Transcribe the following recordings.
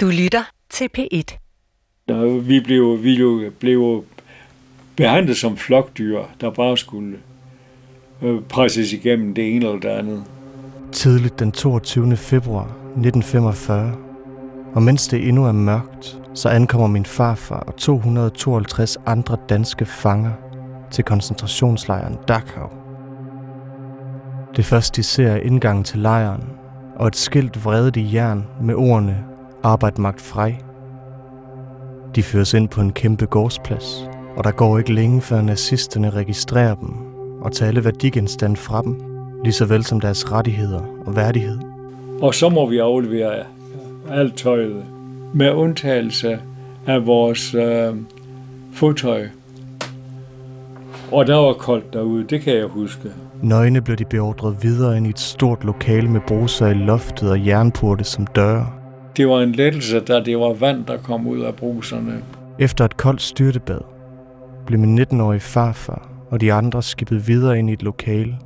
Du lytter til P1. Der, vi blev, vi blev, blev behandlet som flokdyr, der bare skulle øh, presses igennem det ene eller det andet. Tidligt den 22. februar 1945, og mens det endnu er mørkt, så ankommer min farfar og 252 andre danske fanger til koncentrationslejren Dachau. Det første de ser er indgangen til lejren, og et skilt vredet i jern med ordene Arbejde magt frej. De føres ind på en kæmpe gårdsplads, og der går ikke længe før nazisterne registrerer dem og tager alle værdigenstande fra dem, lige så vel som deres rettigheder og værdighed. Og så må vi aflevere alt tøjet, med undtagelse af vores øh, fodtøj. Og der var koldt derude, det kan jeg huske. Nøgne blev de beordret videre ind i et stort lokale med bruser i loftet og jernporte som døre. Det var en lettelse, da det var vand, der kom ud af bruserne. Efter et koldt styrtebad blev min 19-årige farfar og de andre skibet videre ind i et lokale.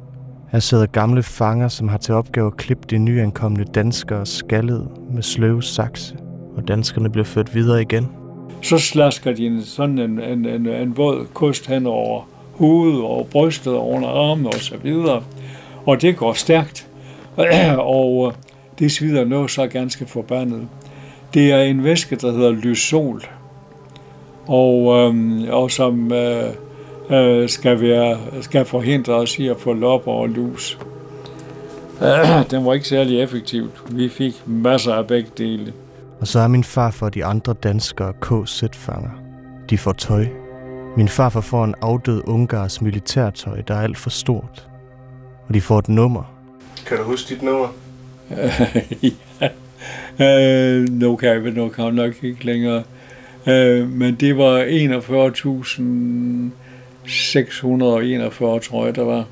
Her sidder gamle fanger, som har til opgave at klippe de nyankomne danskere skaldet med sløve sakse, og danskerne bliver ført videre igen. Så slasker de en, sådan en, en, en, en våd kost hen over hovedet og brystet og under armen og så videre. Og det går stærkt, og det svider noget så ganske forbandet. Det er en væske, der hedder lysol, og, øhm, og som øh, øh, skal, være, skal forhindre os i at få lopper og lus. Den var ikke særlig effektiv. Vi fik masser af begge dele. Og så er min far for de andre danskere KZ-fanger. De får tøj. Min farfar får en afdød ungars militærtøj, der er alt for stort. Og de får et nummer. Kan du huske dit nummer? ja. Øh, nu kan jeg nu kan jeg nok ikke længere. Øh, men det var 41.641, tror jeg, der var.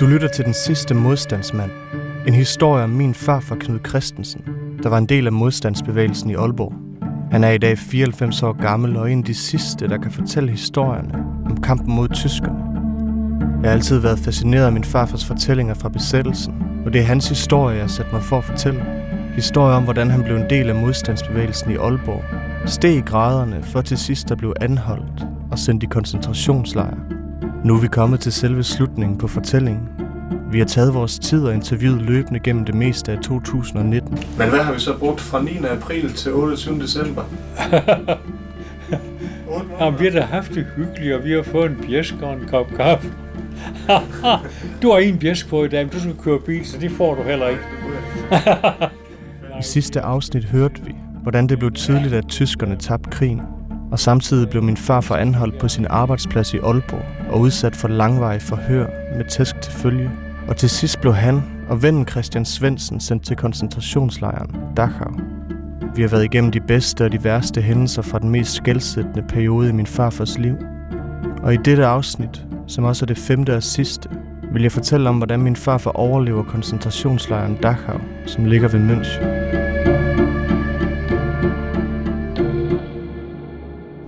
Du lytter til Den sidste modstandsmand. En historie om min far fra Knud Christensen, der var en del af modstandsbevægelsen i Aalborg. Han er i dag 94 år gammel og en af de sidste, der kan fortælle historierne om kampen mod tyskerne. Jeg har altid været fascineret af min farfars fortællinger fra besættelsen, og det er hans historie, jeg har sat mig for at fortælle. Historie om, hvordan han blev en del af modstandsbevægelsen i Aalborg, steg i graderne, for til sidst at blive anholdt og sendt i koncentrationslejre. Nu er vi kommet til selve slutningen på fortællingen. Vi har taget vores tid og interviewet løbende gennem det meste af 2019. Men hvad har vi så brugt fra 9. april til 28. december? Jamen, vi har da haft det hyggeligt, og vi har fået en bjæsk og en kop kaffe. du har en bjæsk på i dag, men du skal køre bil, så det får du heller ikke. I sidste afsnit hørte vi, hvordan det blev tydeligt, at tyskerne tabte krigen. Og samtidig blev min far for anholdt på sin arbejdsplads i Aalborg og udsat for langvarige forhør med tæsk til følge. Og til sidst blev han og vennen Christian Svensen sendt til koncentrationslejren Dachau. Vi har været igennem de bedste og de værste hændelser fra den mest skældsættende periode i min farfars liv. Og i dette afsnit, som også er det femte og sidste, vil jeg fortælle om, hvordan min farfar overlever koncentrationslejren Dachau, som ligger ved München.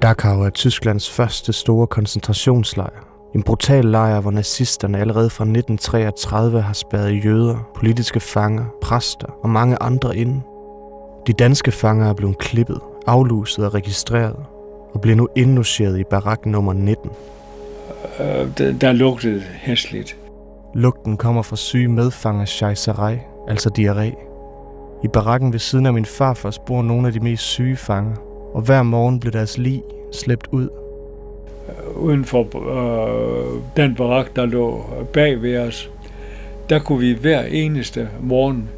Dachau er Tysklands første store koncentrationslejr. En brutal lejr, hvor nazisterne allerede fra 1933 har spærret jøder, politiske fanger, præster og mange andre inde. De danske fanger er blevet klippet, afluset og registreret, og bliver nu indlogeret i barak nummer 19. Øh, der, der lugtede hæsligt. Lugten kommer fra syge medfanger scheisserei, altså diarré. I barakken ved siden af min farfars bor nogle af de mest syge fanger, og hver morgen blev deres lig slæbt ud. Uden for øh, den barak, der lå bag ved os, der kunne vi hver eneste morgen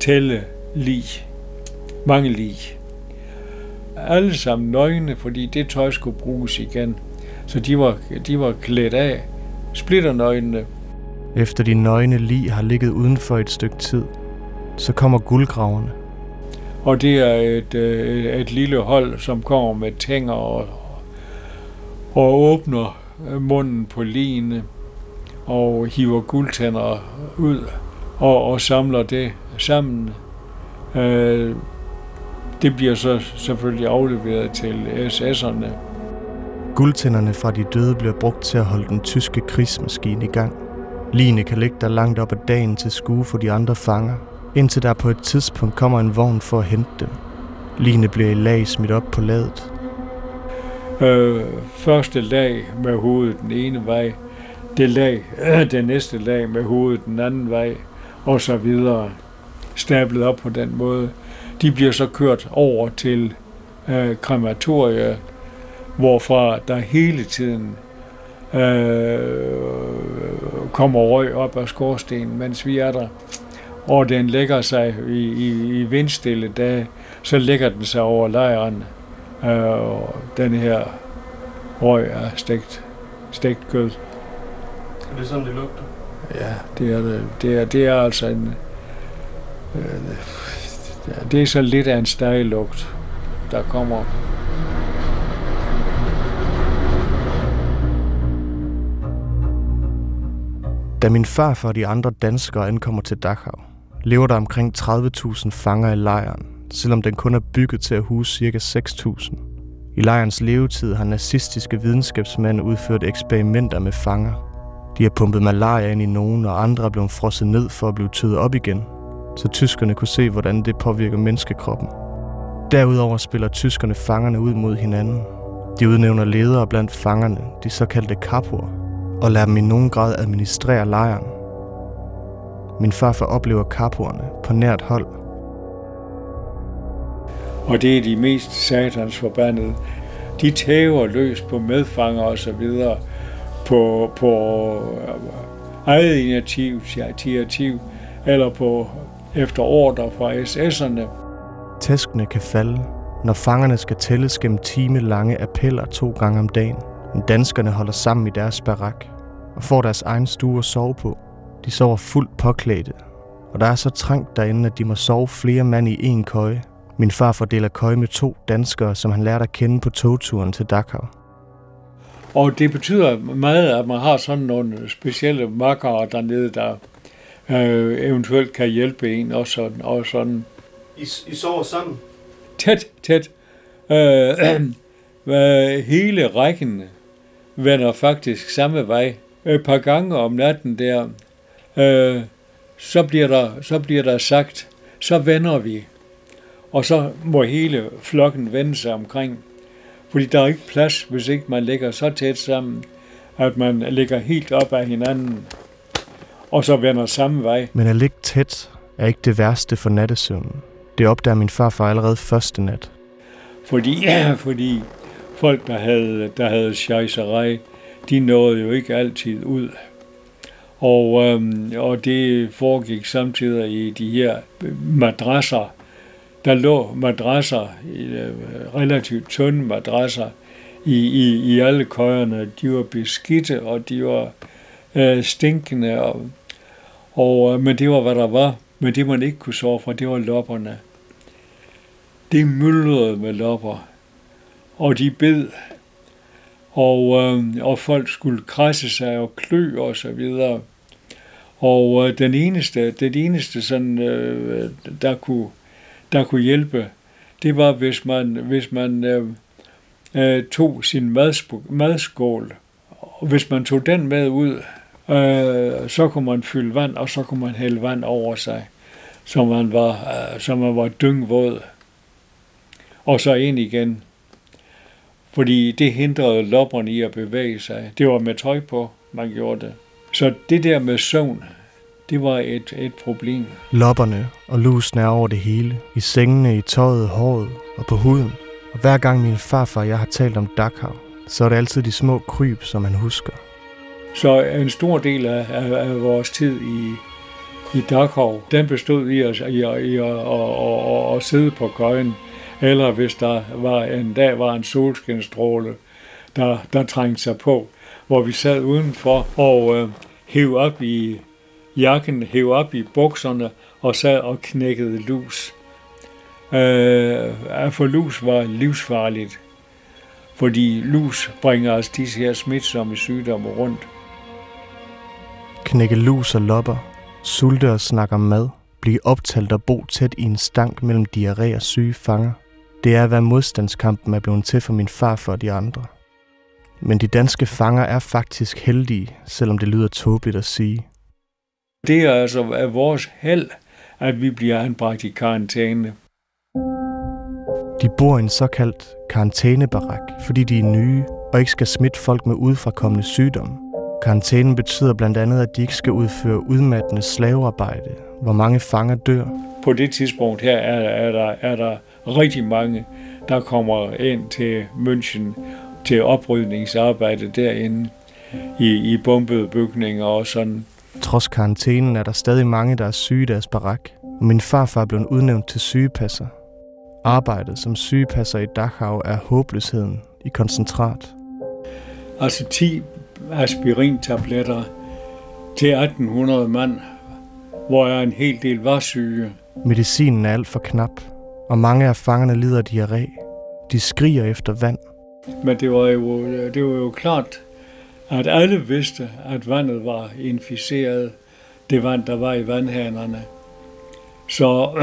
tælle lig. Mange lig. Alle sammen nøgne, fordi det tøj skulle bruges igen. Så de var, de var klædt af, splitternøgne. Efter de nøgne lig har ligget uden for et stykke tid, så kommer guldgraverne. Og det er et, øh, et lille hold, som kommer med tænger og, og åbner munden på ligene og hiver guldtænder ud og, og samler det sammen. Øh, det bliver så selvfølgelig afleveret til SS'erne. Guldtænderne fra de døde bliver brugt til at holde den tyske krigsmaskine i gang. Line kan ligge der langt op ad dagen til skue for de andre fanger, indtil der på et tidspunkt kommer en vogn for at hente dem. Line bliver i lag smidt op på ladet. Øh, første lag med hovedet den ene vej, det lag, øh, det næste lag med hovedet den anden vej, og så videre stablet op på den måde. De bliver så kørt over til øh, krematoriet, hvorfra der hele tiden øh, kommer røg op af skorstenen, mens vi er der. Og den lægger sig i, i, i vindstille dage, så lægger den sig over lejren, øh, og den her røg er stegt, stegt kød. Er det sådan, det lugter? Ja, det er det. Det er, det er altså en... Øh, det er så lidt af en stejlugt, der kommer. Da min farfar og de andre danskere ankommer til Dachau, lever der omkring 30.000 fanger i lejren, selvom den kun er bygget til at huse ca. 6.000. I lejrens levetid har nazistiske videnskabsmænd udført eksperimenter med fanger. De har pumpet malaria ind i nogen, og andre er blevet frosset ned for at blive tøet op igen, så tyskerne kunne se, hvordan det påvirker menneskekroppen. Derudover spiller tyskerne fangerne ud mod hinanden. De udnævner ledere blandt fangerne, de såkaldte kapor, og lader dem i nogen grad administrere lejren. Min farfar oplever kapurerne på nært hold. Og det er de mest satans forbandede. De tæver løs på medfanger og så videre på, på eget initiativ, initiativ eller på efter ordre fra SS'erne. Tæskene kan falde, når fangerne skal tælles gennem time lange appeller to gange om dagen. Men danskerne holder sammen i deres barak og får deres egen stue at sove på. De sover fuldt påklædte, og der er så trængt derinde, at de må sove flere mand i en køje. Min far fordeler køje med to danskere, som han lærte at kende på togturen til Dachau. Og det betyder meget, at man har sådan nogle specielle makkere dernede, der øh, eventuelt kan hjælpe en og sådan. Og sådan. I, I sover sammen? Tæt, tæt. Øh, øh, hele rækken vender faktisk samme vej. Et par gange om natten der, øh, så, bliver der, så bliver der sagt, så vender vi. Og så må hele flokken vende sig omkring. Fordi der er ikke plads, hvis ikke man ligger så tæt sammen, at man ligger helt op af hinanden, og så vender samme vej. Men at ligge tæt er ikke det værste for nattesøvnen. Det opdager min farfar allerede første nat. Fordi, ja, fordi folk, der havde, der havde scheisserej, de nåede jo ikke altid ud. Og, øhm, og det foregik samtidig i de her madrasser. Der lå madrasser, øh, relativt tynde madrasser, i, i, i alle køjerne. De var beskidte, og de var øh, stinkende, og, og, øh, men det var, hvad der var. Men det, man ikke kunne sove for, det var lopperne. Det myldrede med lopper, og de bed, og, øh, og folk skulle krasse sig og klø og så videre. Og øh, den eneste, det eneste sådan, øh, der, kunne, der kunne hjælpe, det var, hvis man, hvis man øh, øh, tog sin madskål, og hvis man tog den med ud, øh, så kunne man fylde vand, og så kunne man hælde vand over sig, så man var, øh, så man var dyngvåd. Og så ind igen. Fordi det hindrede lopperne i at bevæge sig. Det var med tøj på, man gjorde det. Så det der med søvn, det var et, et problem. Lopperne og lusene er over det hele. I sengene, i tøjet, håret og på huden. Og hver gang min farfar og jeg har talt om Dachau, så er det altid de små kryb, som han husker. Så en stor del af, af, af vores tid i, i Dachau, den bestod i at, i, at, i at, at, at, at sidde på køjen, eller hvis der var en dag var en solskinstråle, der, der trængte sig på, hvor vi sad udenfor og øh, hæv op i jakken, hæv op i bukserne og sad og knækkede lus. Øh, at få lus var livsfarligt, fordi lus bringer os disse her smitsomme sygdomme rundt. Knække lus og lopper, sulte og snakke om mad, blive optalt og bo tæt i en stank mellem diarré og syge fanger. Det er, hvad modstandskampen er blevet til for min far for de andre. Men de danske fanger er faktisk heldige, selvom det lyder tåbeligt at sige. Det er altså af vores held, at vi bliver anbragt i karantæne. De bor i en såkaldt karantænebarak, fordi de er nye og ikke skal smitte folk med udefrakommende sygdomme. Karantænen betyder blandt andet, at de ikke skal udføre udmattende slavearbejde, hvor mange fanger dør. På det tidspunkt her er, er, der, er der rigtig mange, der kommer ind til München til oprydningsarbejde derinde i, i bombede bygninger og sådan. Trods karantænen er der stadig mange, der er syge i deres barak, og min farfar blev udnævnt til sygepasser. Arbejdet som sygepasser i Dachau er håbløsheden i koncentrat. Altså 10 aspirintabletter til 1800 mand, hvor jeg en hel del var syge. Medicinen er alt for knap, og mange af fangerne lider af diarré. De skriger efter vand. Men det var jo, det var jo klart, at alle vidste, at vandet var inficeret, det vand, der var i vandhanerne. Så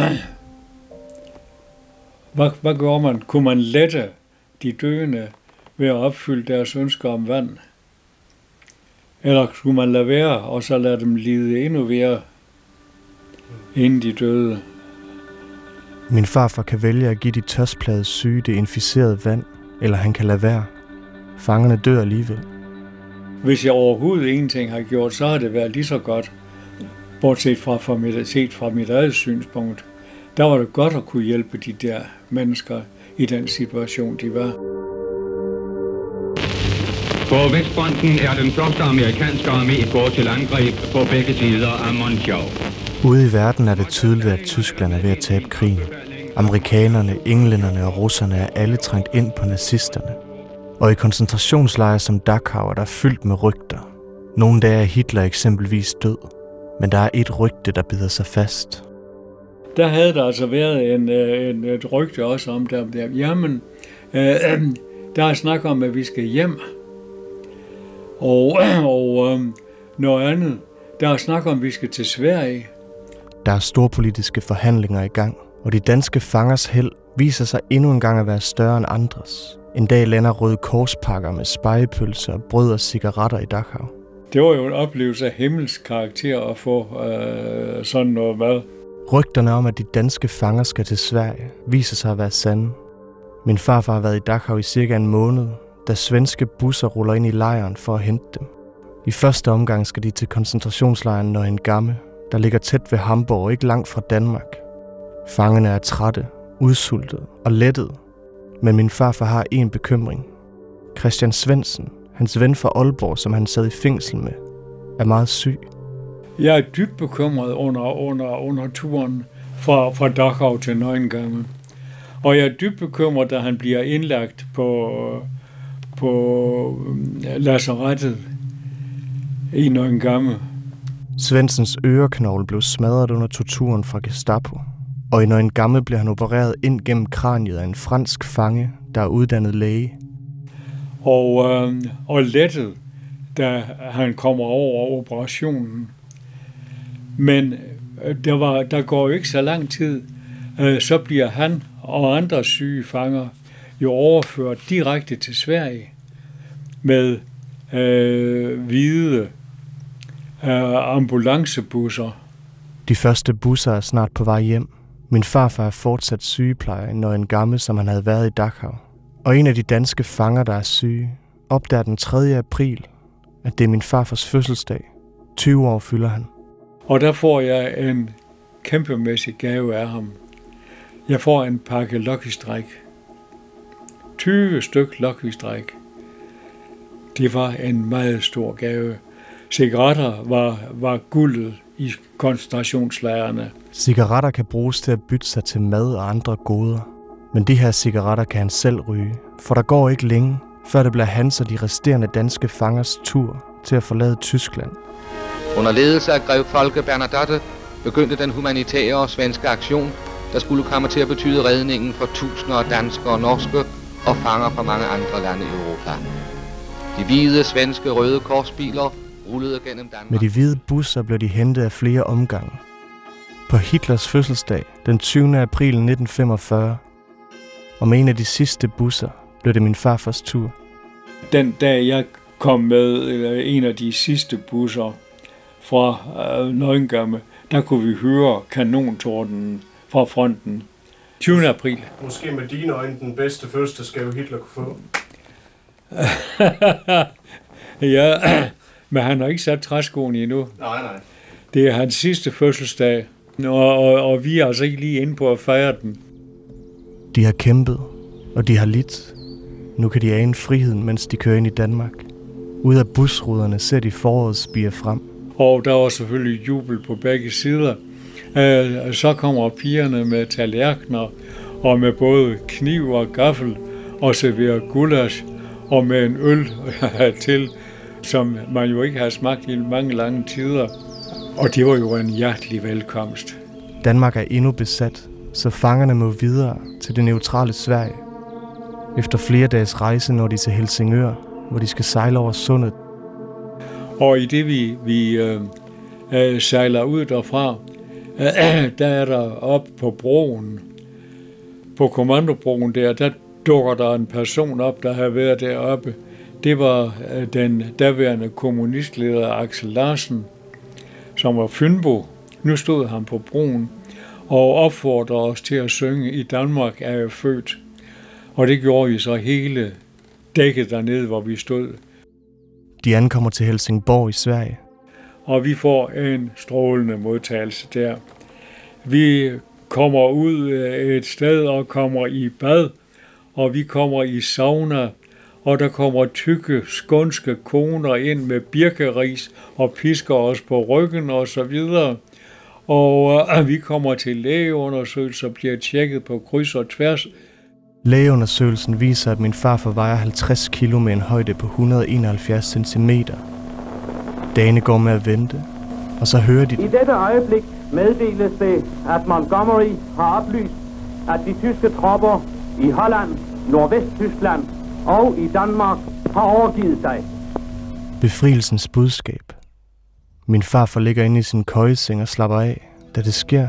hvad, hvad gjorde man? Kunne man lette de døende ved at opfylde deres ønsker om vand? Eller skulle man lade være, og så lade dem lide endnu mere, inden de døde? Min farfar kan vælge at give de tørstplade syge det inficerede vand, eller han kan lade være. Fangerne dør alligevel. Hvis jeg overhovedet ingenting har gjort, så har det været lige så godt. Bortset fra, fra mit, set fra mit eget synspunkt. Der var det godt at kunne hjælpe de der mennesker i den situation, de var. På Vestfronten er den første amerikanske armé gået til angreb på begge sider af Monschau. Ude i verden er det tydeligt, at Tyskland er ved at tabe krigen. Amerikanerne, englænderne og russerne er alle trængt ind på nazisterne. Og i koncentrationslejre som Dachau er der fyldt med rygter. Nogle dage er Hitler eksempelvis død, men der er et rygte, der bider sig fast. Der havde der altså været en, øh, en, et rygte også om der, der jamen, øh, der er snak om, at vi skal hjem. Og, og øh, noget andet, der er snak om, at vi skal til Sverige. Der er store politiske forhandlinger i gang, og de danske fangers held viser sig endnu en gang at være større end andres. En dag lander røde korspakker med spejepølser, brød og cigaretter i Dachau. Det var jo en oplevelse af himmelsk karakter at få øh, sådan noget mad. Rygterne om, at de danske fanger skal til Sverige, viser sig at være sande. Min farfar har været i Dachau i cirka en måned, da svenske busser ruller ind i lejren for at hente dem. I første omgang skal de til koncentrationslejren en Gamme, der ligger tæt ved Hamburg og ikke langt fra Danmark. Fangerne er trætte, udsultede og lettet, men min farfar har en bekymring. Christian Svensen, hans ven fra Aalborg, som han sad i fængsel med, er meget syg. Jeg er dybt bekymret under, under, under turen fra, fra Dachau til Neuengamme. Og jeg er dybt bekymret, da han bliver indlagt på, på lasarettet i Neuengamme. Svensens øreknogle blev smadret under torturen fra Gestapo, og i Neuengamme blev han opereret ind gennem kraniet af en fransk fange, der er uddannet læge. Og, øh, og lettet, da han kommer over operationen. Men øh, der, var, der går jo ikke så lang tid, øh, så bliver han og andre syge fanger jo overført direkte til Sverige med øh, hvide øh, ambulancebusser. De første busser er snart på vej hjem. Min farfar er fortsat sygeplejer, når en gammel, som han havde været i Dachau. Og en af de danske fanger, der er syge, opdager den 3. april, at det er min farfars fødselsdag. 20 år fylder han. Og der får jeg en kæmpemæssig gave af ham. Jeg får en pakke Lucky Strike. 20 styk Lucky Strike. Det var en meget stor gave. Cigaretter var, var guldet i koncentrationslejrene. Cigaretter kan bruges til at bytte sig til mad og andre goder. Men de her cigaretter kan han selv ryge, for der går ikke længe, før det bliver hans og de resterende danske fangers tur til at forlade Tyskland. Under ledelse af grev Folke Bernadotte begyndte den humanitære og svenske aktion, der skulle komme til at betyde redningen for tusinder af danskere og norske og fanger fra mange andre lande i Europa. De hvide svenske røde korsbiler rullede gennem Danmark. Med de hvide busser blev de hentet af flere omgange. På Hitlers fødselsdag, den 20. april 1945, og med en af de sidste busser, blev det min farfars tur. Den dag jeg kom med en af de sidste busser fra øh, Nøgengamme, der kunne vi høre kanontorden fra fronten. 20. april. Måske med dine øjne den bedste fødselsdagsgave Hitler kunne få. ja, men han har ikke sat træskoen endnu. Nej, nej. Det er hans sidste fødselsdag, og, og, og vi er altså ikke lige inde på at fejre den. De har kæmpet, og de har lidt. Nu kan de ane friheden, mens de kører ind i Danmark. Ud af busruderne ser de foråret spire frem. Og der var selvfølgelig jubel på begge sider. Øh, Så kommer pigerne med tallerkener og med både kniv og gaffel og serverer gulasch og med en øl til, som man jo ikke har smagt i mange lange tider. Og det var jo en hjertelig velkomst. Danmark er endnu besat, så fangerne må videre til det neutrale Sverige. Efter flere dages rejse når de til Helsingør, hvor de skal sejle over sundet. Og i det vi, vi øh, øh, sejler ud derfra, øh, der er der op på broen, på kommandobroen der, der dukker der en person op, der har været deroppe. Det var øh, den daværende kommunistleder Axel Larsen, som var Fynbo. Nu stod han på broen og opfordrede os til at synge I Danmark er jeg født. Og det gjorde vi så hele dækket dernede, hvor vi stod. De ankommer til Helsingborg i Sverige. og vi får en strålende modtagelse der. Vi kommer ud øh, et sted og kommer i bad, og vi kommer i sauna, og der kommer tykke, skånske koner ind med birkeris og pisker os på ryggen og så videre. Og øh, vi kommer til lægeundersøgelse og bliver tjekket på kryds og tværs. Lægeundersøgelsen viser, at min farfar vejer 50 kilo med en højde på 171 cm. Dagene går med at vente, og så hører de I dette øjeblik meddeles det, at Montgomery har oplyst, at de tyske tropper i Holland, Nordvesttyskland og i Danmark har overgivet sig. befrielsens budskab. Min farfar ligger inde i sin køjeseng og slapper af, da det sker.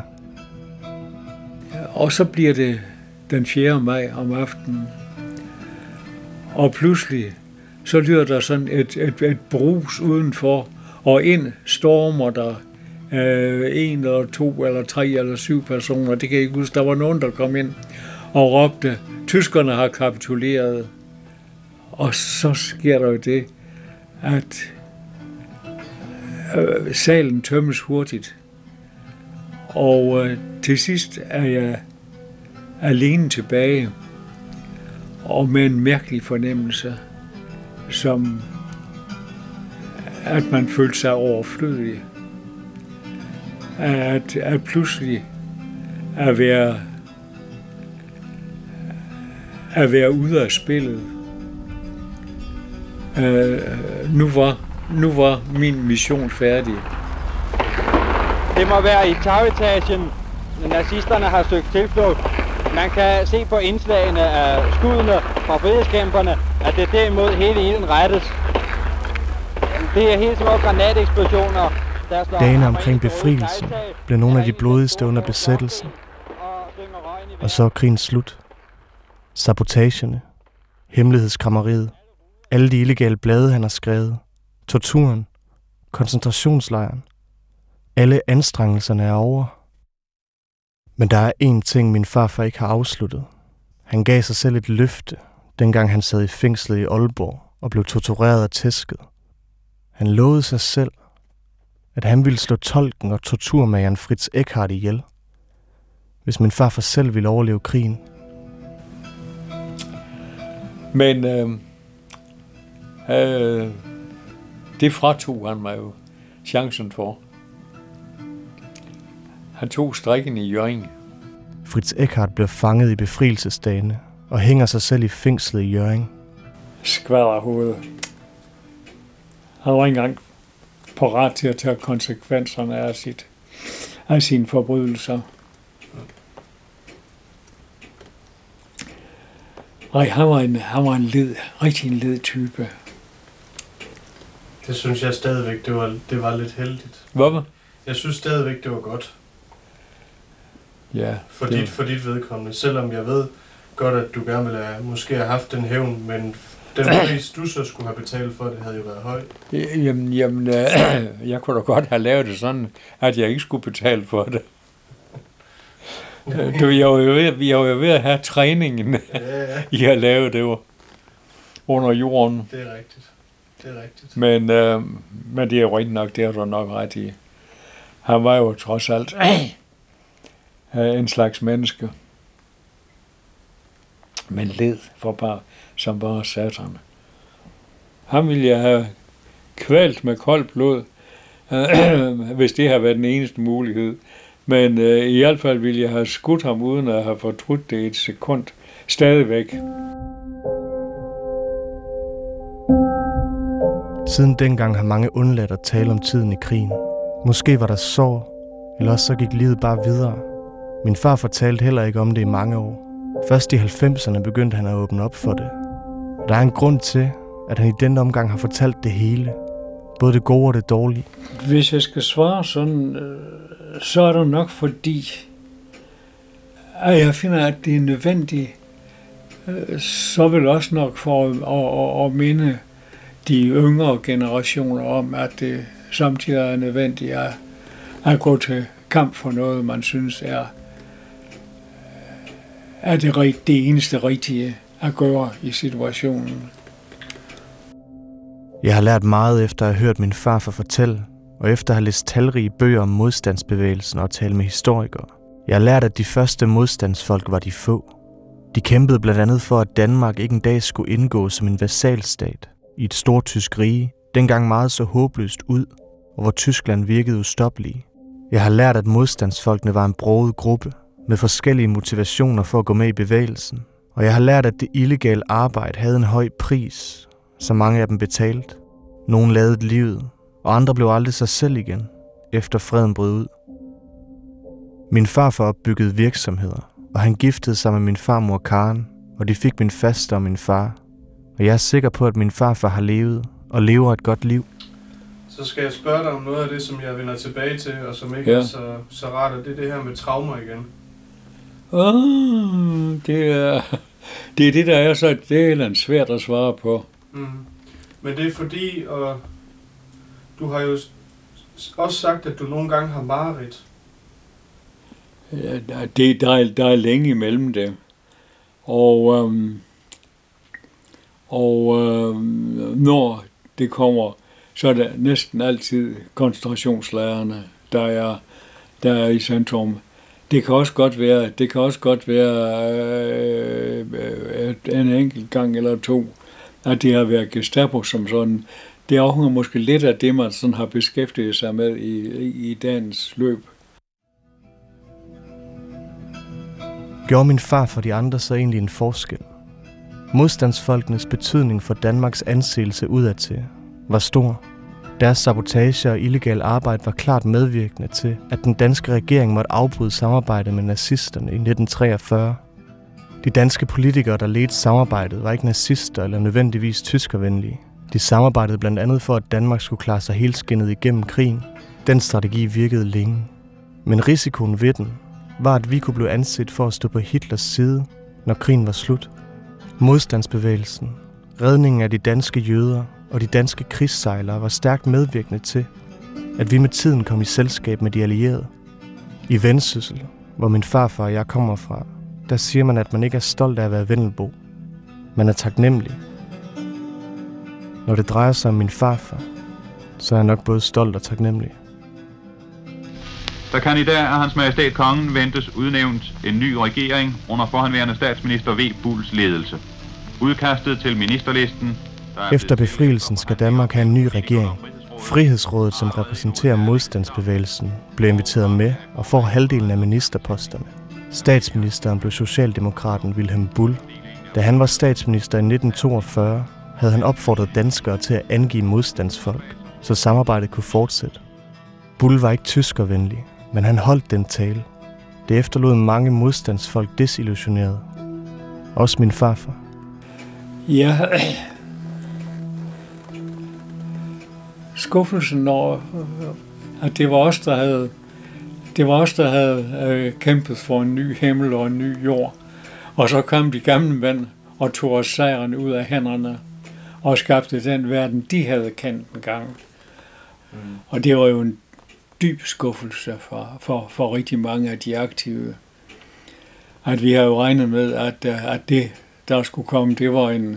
Og så bliver det den 4. maj om aftenen. Og pludselig, så lyder der sådan et, et, et brus udenfor, og ind stormer der øh, en eller to eller tre eller syv personer, det kan jeg ikke huske. Der var nogen, der kom ind og råbte, tyskerne har kapituleret. Og så sker der jo det, at øh, salen tømmes hurtigt. Og øh, til sidst er jeg alene tilbage, og med en mærkelig fornemmelse, som øh, at man følte sig overflødig. At, at pludselig at være, øh, at være ude af spillet. Øh, nu, var, nu var min mission færdig. Det må være i tagetagen, nazisterne har søgt tilflugt. Man kan se på indslagene af skuddene fra frihedskæmperne, at det derimod hele ilden rettes. Det er helt små granateksplosioner, Dagene omkring befrielsen blev nogle af de blodigste under besættelsen. og så er krigen slut. Sabotagerne, hemmelighedskræmmeriet, alle de illegale blade, han har skrevet, torturen, koncentrationslejren. Alle anstrengelserne er over. Men der er én ting, min farfar ikke har afsluttet. Han gav sig selv et løfte, dengang han sad i fængslet i Aalborg og blev tortureret og tæsket. Han lovede sig selv, at han ville slå tolken og torturmageren Fritz Eckhart ihjel, hvis min farfar selv ville overleve krigen. Men øh, øh, det fratog han mig jo chancen for. Han tog strikken i Jørgen. Fritz Eckhart blev fanget i befrielsesdagene og hænger sig selv i fængslet i Jørgen. skvader hovedet. Han var ikke engang parat til at tage konsekvenserne af, sit, af sine forbrydelser. Nej, han var en, han var en led, rigtig en led type. Det synes jeg stadigvæk, det var, det var lidt heldigt. Hvorfor? Jeg synes stadigvæk, det var godt Ja, for, det, dit, for dit vedkommende. Selvom jeg ved godt, at du gerne ville have, måske have haft den hævn, men Den pris, du så skulle have betalt for det, havde jo været høj. Jamen, jamen øh, jeg kunne da godt have lavet det sådan, at jeg ikke skulle betale for det. Du, jeg var jo ved, vi er jo ved at have træningen Ja, ja, i at lave det under jorden. det er rigtigt. Det er rigtigt. Men, øh, men det er jo rigtigt nok, det har du nok ret i. Han var jo trods alt øh, en slags menneske. Men led for bare, som bare satan. Ham ville jeg have kvalt med koldt blod, øh, hvis det havde været den eneste mulighed. Men øh, i hvert fald ville jeg have skudt ham uden at have fortrudt det et sekund. Stadigvæk. Siden dengang har mange undladt at tale om tiden i krigen. Måske var der sorg, eller også så gik livet bare videre. Min far fortalte heller ikke om det i mange år. Først i 90'erne begyndte han at åbne op for det. Og der er en grund til, at han i denne omgang har fortalt det hele. Både det gode og det dårlige. Hvis jeg skal svare sådan, øh, så er det nok fordi, at jeg finder, at det er nødvendigt, øh, så vil også nok for at, at, at, at minde de yngre generationer om, at det samtidig er nødvendigt at, at gå til kamp for noget, man synes er, er det, rigt- det eneste rigtige at gøre i situationen. Jeg har lært meget efter at have hørt min farfar fortælle, og efter at have læst talrige bøger om modstandsbevægelsen og tale med historikere. Jeg har lært, at de første modstandsfolk var de få. De kæmpede blandt andet for, at Danmark ikke en dag skulle indgå som en vasalstat i et stort tysk rige, dengang meget så håbløst ud, og hvor Tyskland virkede ustoppelig. Jeg har lært, at modstandsfolkene var en broget gruppe, med forskellige motivationer for at gå med i bevægelsen. Og jeg har lært, at det illegale arbejde havde en høj pris, så mange af dem betalte. Nogle lavede livet, og andre blev aldrig sig selv igen, efter freden brød ud. Min farfar opbyggede virksomheder, og han giftede sig med min farmor Karen, og de fik min faste og min far. Og jeg er sikker på, at min farfar har levet og lever et godt liv. Så skal jeg spørge dig om noget af det, som jeg vender tilbage til, og som ikke Ja. er så, så rart, og det er det her med traumer igen. Oh, det, er, det er det, der er så det er svært at svare på. Mm. Men det er fordi, og du har jo også sagt, at du nogle gange har mareridt. Ja, der- det, der, er, der er længe imellem det. Og, øhm, og øh, når det kommer, så er det næsten altid koncentrationslærerne, der er, der er i centrum. Det kan også godt være, det kan også godt være øh, øh, en enkelt gang eller to, at det har været Gestapo som sådan. Det afhænger måske lidt af det, man sådan har beskæftiget sig med i, i, i dagens løb. Gjorde min far for de andre så egentlig en forskel? Modstandsfolkenes betydning for Danmarks anseelse udadtil var stor. Deres sabotage og illegal arbejde var klart medvirkende til, at den danske regering måtte afbryde samarbejdet med nazisterne i 1943. De danske politikere, der ledte samarbejdet, var ikke nazister eller nødvendigvis tyskervenlige. De samarbejdede blandt andet for, at Danmark skulle klare sig helskindet igennem krigen. Den strategi virkede længe. Men risikoen ved den var, at vi kunne blive anset for at stå på Hitlers side, når krigen var slut. Modstandsbevægelsen, redningen af de danske jøder og de danske krigssejlere var stærkt medvirkende til, at vi med tiden kom i selskab med de allierede. I Vendsyssel, hvor min farfar og jeg kommer fra, der siger man, at man ikke er stolt af at være Vendelbo. Man er taknemmelig. Når det drejer sig om min farfar, så er jeg nok både stolt og taknemmelig. Der kan i dag af hans majestæt kongen ventes udnævnt en ny regering under forhenværende statsminister V. Bulls ledelse. Udkastet til ministerlisten... er Efter befrielsen skal Danmark have en ny regering. Frihedsrådet, som repræsenterer modstandsbevægelsen, blev inviteret med og får halvdelen af ministerposterne. Statsministeren blev socialdemokraten Wilhelm Bull. Da han var statsminister i 1942, havde han opfordret danskere til at angive modstandsfolk, så samarbejdet kunne fortsætte. Bull var ikke tyskervenlig, men han holdt den tale. Det efterlod mange modstandsfolk desillusionerede. Også min farfar. Ja, skuffelsen over, at det var os, der havde, det var os, der havde øh, kæmpet for en ny himmel og en ny jord. Og så kom de gamle mænd og tog os sejren ud af hænderne. og skabte den verden, de havde kendt en gang. Mm. Og det var jo en dyb skuffelse for, for, for rigtig mange af de aktive. At vi har jo regnet med, at, at det, der skulle komme, det var, en,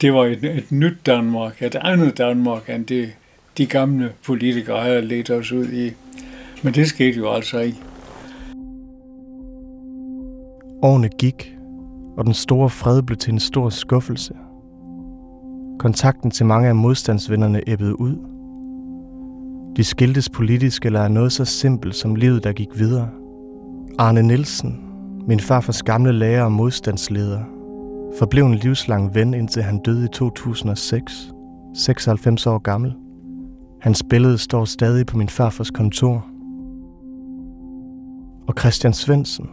det var et, et nyt Danmark, et andet Danmark, end det, de gamle politikere havde ledt os ud i. Men det skete jo altså ikke. Årene gik, og den store fred blev til en stor skuffelse. Kontakten til mange af modstandsvennerne æbbede ud. De skiltes politisk eller af noget så simpelt som livet, der gik videre. Arne Nielsen, min farfars gamle lærer og modstandsleder, forblev en livslang ven, indtil han døde i 2006, 96 år gammel. Hans billede står stadig på min farfars kontor. Og Christian Svendsen,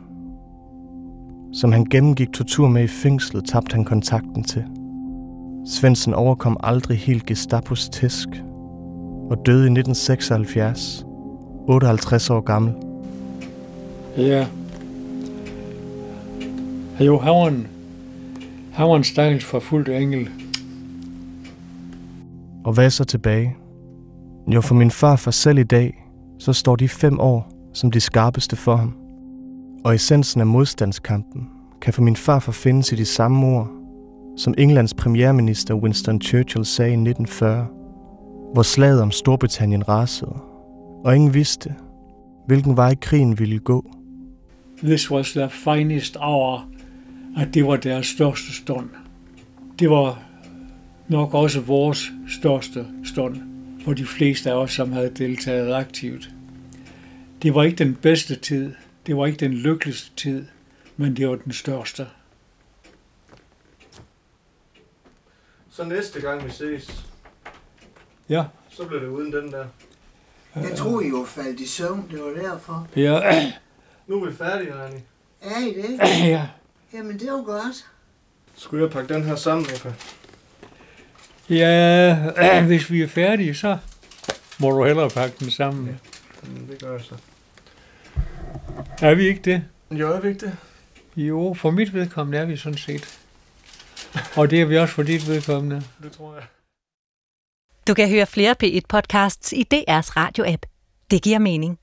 som han gennemgik tortur med i fængslet, tabte han kontakten til. Svendsen overkom aldrig helt Gestapos tæsk og døde i 1976, 58 år gammel. Ja. Jo, han han var en stakkels forfulgt engel. Og hvad er så tilbage? Jo, for min far for selv i dag, så står de fem år som de skarpeste for ham. Og essensen af modstandskampen kan for min far findes i de samme ord, som Englands premierminister Winston Churchill sagde i 1940, hvor slaget om Storbritannien rasede, og ingen vidste, hvilken vej krigen ville gå. This was the finest hour, at det var deres største stund. Det var nok også vores største stund for de fleste af os, som havde deltaget aktivt. Det var ikke den bedste tid, det var ikke den lykkeligste tid, men det var den største. Så næste gang vi ses, Ja. så bliver det uden den der. Jeg troede, I var faldt i søvn, det var derfor. Ja. Nu er vi færdige, Rani. Er I det? ja. Jamen, det var godt. Skulle jeg pakke den her sammen, Eppa? Ja, hvis vi er færdige, så må du hellere pakke den sammen. Ja. Det gør jeg så. Er vi ikke det? Jo, er vi ikke det? Jo, for mit vedkommende er vi sådan set. Og det er vi også for dit vedkommende. Det tror jeg. Du kan høre flere P1-podcasts i DR's radio-app. Det giver mening.